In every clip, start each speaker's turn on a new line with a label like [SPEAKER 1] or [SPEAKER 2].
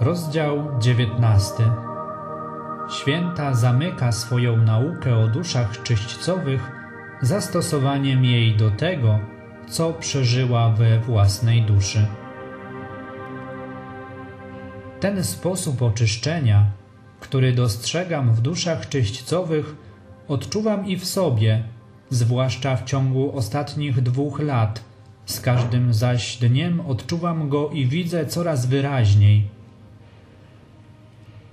[SPEAKER 1] Rozdział 19 Święta zamyka swoją naukę o duszach czyśćcowych zastosowaniem jej do tego, co przeżyła we własnej duszy. Ten sposób oczyszczenia, który dostrzegam w duszach czyśćcowych, odczuwam i w sobie, zwłaszcza w ciągu ostatnich dwóch lat. Z każdym zaś dniem odczuwam go i widzę coraz wyraźniej.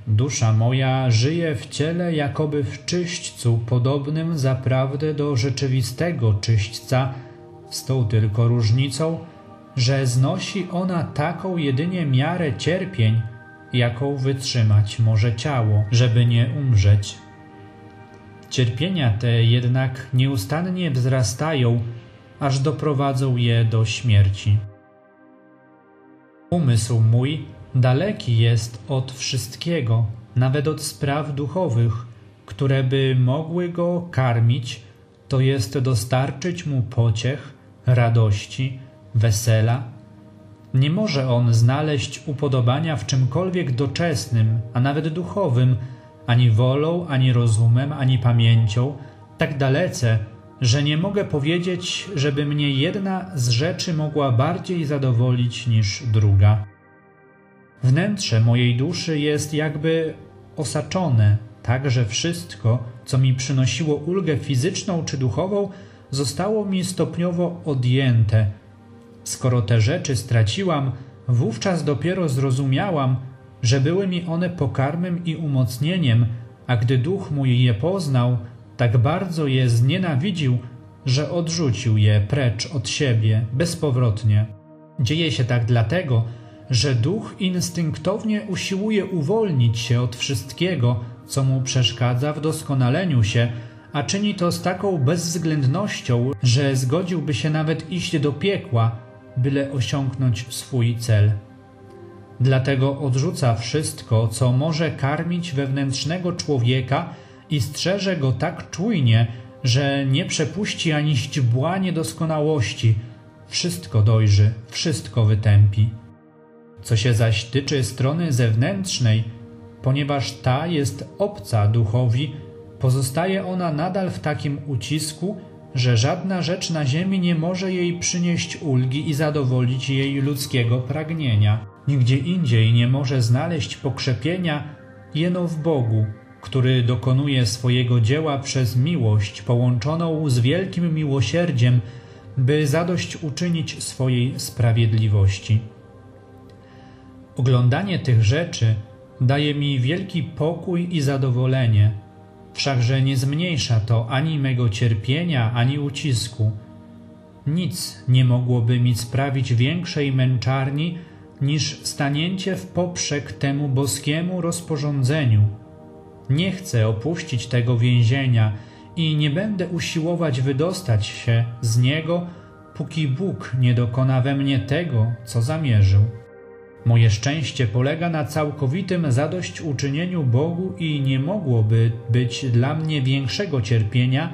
[SPEAKER 1] Dusza moja żyje w ciele jakoby w czyśćcu, podobnym zaprawdę do rzeczywistego czyśćca, z tą tylko różnicą, że znosi ona taką jedynie miarę cierpień, jaką wytrzymać może ciało, żeby nie umrzeć. Cierpienia te jednak nieustannie wzrastają, aż doprowadzą je do śmierci. Umysł mój daleki jest od wszystkiego, nawet od spraw duchowych, które by mogły go karmić, to jest dostarczyć mu pociech, radości, wesela. Nie może on znaleźć upodobania w czymkolwiek doczesnym, a nawet duchowym, ani wolą, ani rozumem, ani pamięcią, tak dalece, że nie mogę powiedzieć, żeby mnie jedna z rzeczy mogła bardziej zadowolić niż druga. Wnętrze mojej duszy jest jakby osaczone, tak że wszystko, co mi przynosiło ulgę fizyczną czy duchową, zostało mi stopniowo odjęte. Skoro te rzeczy straciłam, wówczas dopiero zrozumiałam, że były mi one pokarmem i umocnieniem, a gdy duch mój je poznał, tak bardzo je znienawidził, że odrzucił je precz od siebie bezpowrotnie. Dzieje się tak dlatego, że duch instynktownie usiłuje uwolnić się od wszystkiego, co mu przeszkadza w doskonaleniu się, a czyni to z taką bezwzględnością, że zgodziłby się nawet iść do piekła, byle osiągnąć swój cel. Dlatego odrzuca wszystko, co może karmić wewnętrznego człowieka i strzeże go tak czujnie, że nie przepuści ani źdźbła niedoskonałości. Wszystko dojrzy, wszystko wytępi. Co się zaś tyczy strony zewnętrznej, ponieważ ta jest obca duchowi, pozostaje ona nadal w takim ucisku, że żadna rzecz na ziemi nie może jej przynieść ulgi i zadowolić jej ludzkiego pragnienia. Nigdzie indziej nie może znaleźć pokrzepienia jeno w Bogu, który dokonuje swojego dzieła przez miłość połączoną z wielkim miłosierdziem, by zadość uczynić swojej sprawiedliwości. Oglądanie tych rzeczy daje mi wielki pokój i zadowolenie, wszakże nie zmniejsza to ani mego cierpienia, ani ucisku. Nic nie mogłoby mi sprawić większej męczarni niż stanięcie w poprzek temu boskiemu rozporządzeniu. Nie chcę opuścić tego więzienia i nie będę usiłować wydostać się z niego, póki Bóg nie dokona we mnie tego, co zamierzył. Moje szczęście polega na całkowitym zadośćuczynieniu Bogu i nie mogłoby być dla mnie większego cierpienia,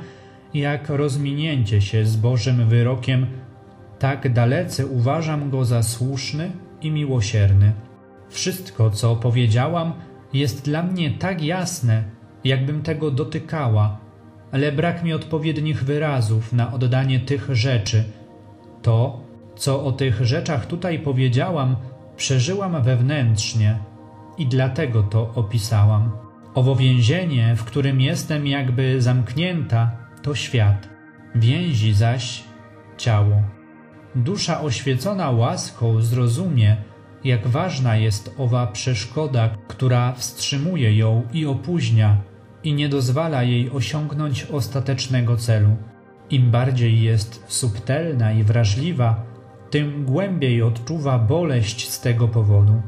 [SPEAKER 1] jak rozminięcie się z Bożym wyrokiem. Tak dalece uważam go za słuszny i miłosierny. Wszystko, co powiedziałam, jest dla mnie tak jasne, jakbym tego dotykała, ale brak mi odpowiednich wyrazów na oddanie tych rzeczy. To, co o tych rzeczach tutaj powiedziałam, przeżyłam wewnętrznie i dlatego to opisałam. Owo więzienie, w którym jestem jakby zamknięta, to świat, więzi zaś ciało. Dusza oświecona łaską zrozumie, jak ważna jest owa przeszkoda, która wstrzymuje ją i opóźnia i nie dozwala jej osiągnąć ostatecznego celu. Im bardziej jest subtelna i wrażliwa, tym głębiej odczuwa boleść z tego powodu.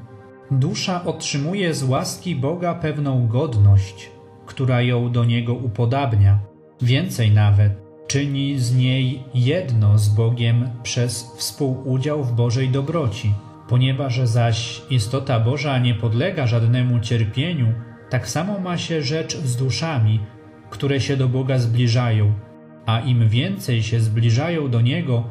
[SPEAKER 1] Dusza otrzymuje z łaski Boga pewną godność, która ją do Niego upodabnia. Więcej nawet, czyni z niej jedno z Bogiem przez współudział w Bożej dobroci. Ponieważ zaś istota Boża nie podlega żadnemu cierpieniu, tak samo ma się rzecz z duszami, które się do Boga zbliżają, a im więcej się zbliżają do Niego,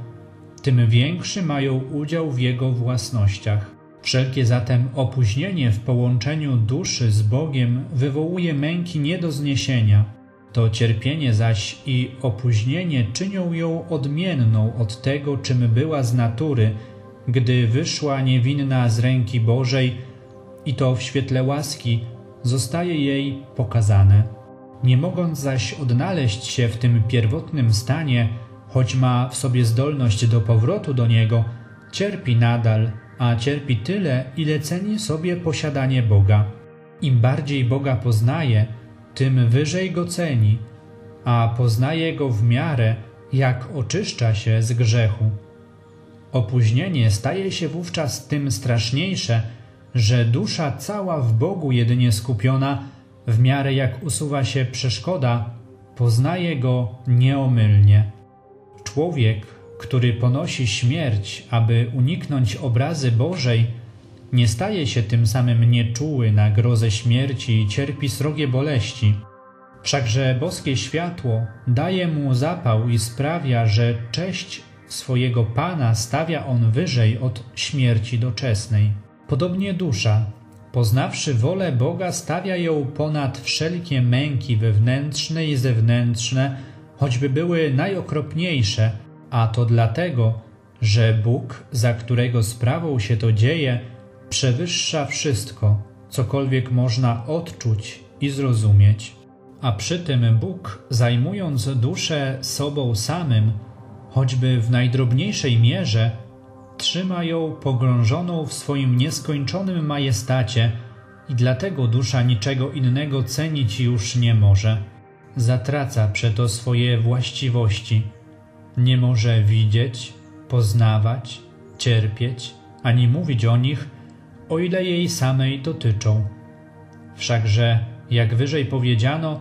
[SPEAKER 1] tym większy mają udział w jego własnościach. Wszelkie zatem opóźnienie w połączeniu duszy z Bogiem wywołuje męki nie do zniesienia. To cierpienie zaś i opóźnienie czynią ją odmienną od tego, czym była z natury, gdy wyszła niewinna z ręki Bożej i to w świetle łaski zostaje jej pokazane. Nie mogąc zaś odnaleźć się w tym pierwotnym stanie, choć ma w sobie zdolność do powrotu do niego, cierpi nadal, a cierpi tyle, ile ceni sobie posiadanie Boga. Im bardziej Boga poznaje, tym wyżej go ceni, a poznaje go w miarę, jak oczyszcza się z grzechu. Opóźnienie staje się wówczas tym straszniejsze, że dusza cała w Bogu jedynie skupiona, w miarę jak usuwa się przeszkoda, poznaje go nieomylnie. Człowiek, który ponosi śmierć, aby uniknąć obrazy Bożej, nie staje się tym samym nieczuły na grozę śmierci i cierpi srogie boleści. Wszakże boskie światło daje mu zapał i sprawia, że cześć swojego Pana stawia on wyżej od śmierci doczesnej. Podobnie dusza, poznawszy wolę Boga, stawia ją ponad wszelkie męki wewnętrzne i zewnętrzne, choćby były najokropniejsze, a to dlatego, że Bóg, za którego sprawą się to dzieje, przewyższa wszystko, cokolwiek można odczuć i zrozumieć. A przy tym Bóg, zajmując duszę sobą samym, choćby w najdrobniejszej mierze, trzyma ją pogrążoną w swoim nieskończonym majestacie i dlatego dusza niczego innego cenić już nie może. Zatraca przeto swoje właściwości. Nie może widzieć, poznawać, cierpieć, ani mówić o nich, o ile jej samej dotyczą. Wszakże, jak wyżej powiedziano,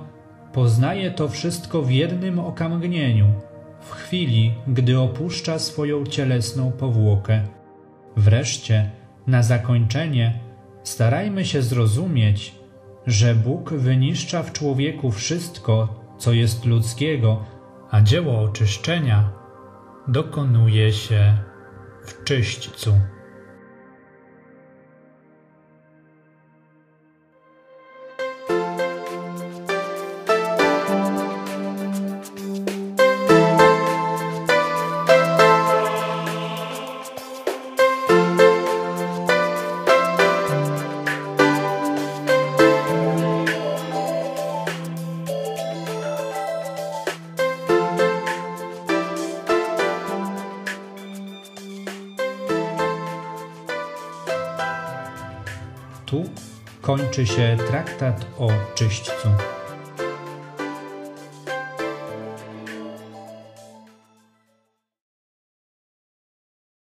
[SPEAKER 1] poznaje to wszystko w jednym okamgnieniu – w chwili, gdy opuszcza swoją cielesną powłokę. Wreszcie, na zakończenie, starajmy się zrozumieć, że Bóg wyniszcza w człowieku wszystko, co jest ludzkiego, a dzieło oczyszczenia dokonuje się w czyśćcu. Tu kończy się traktat o czyśćcu.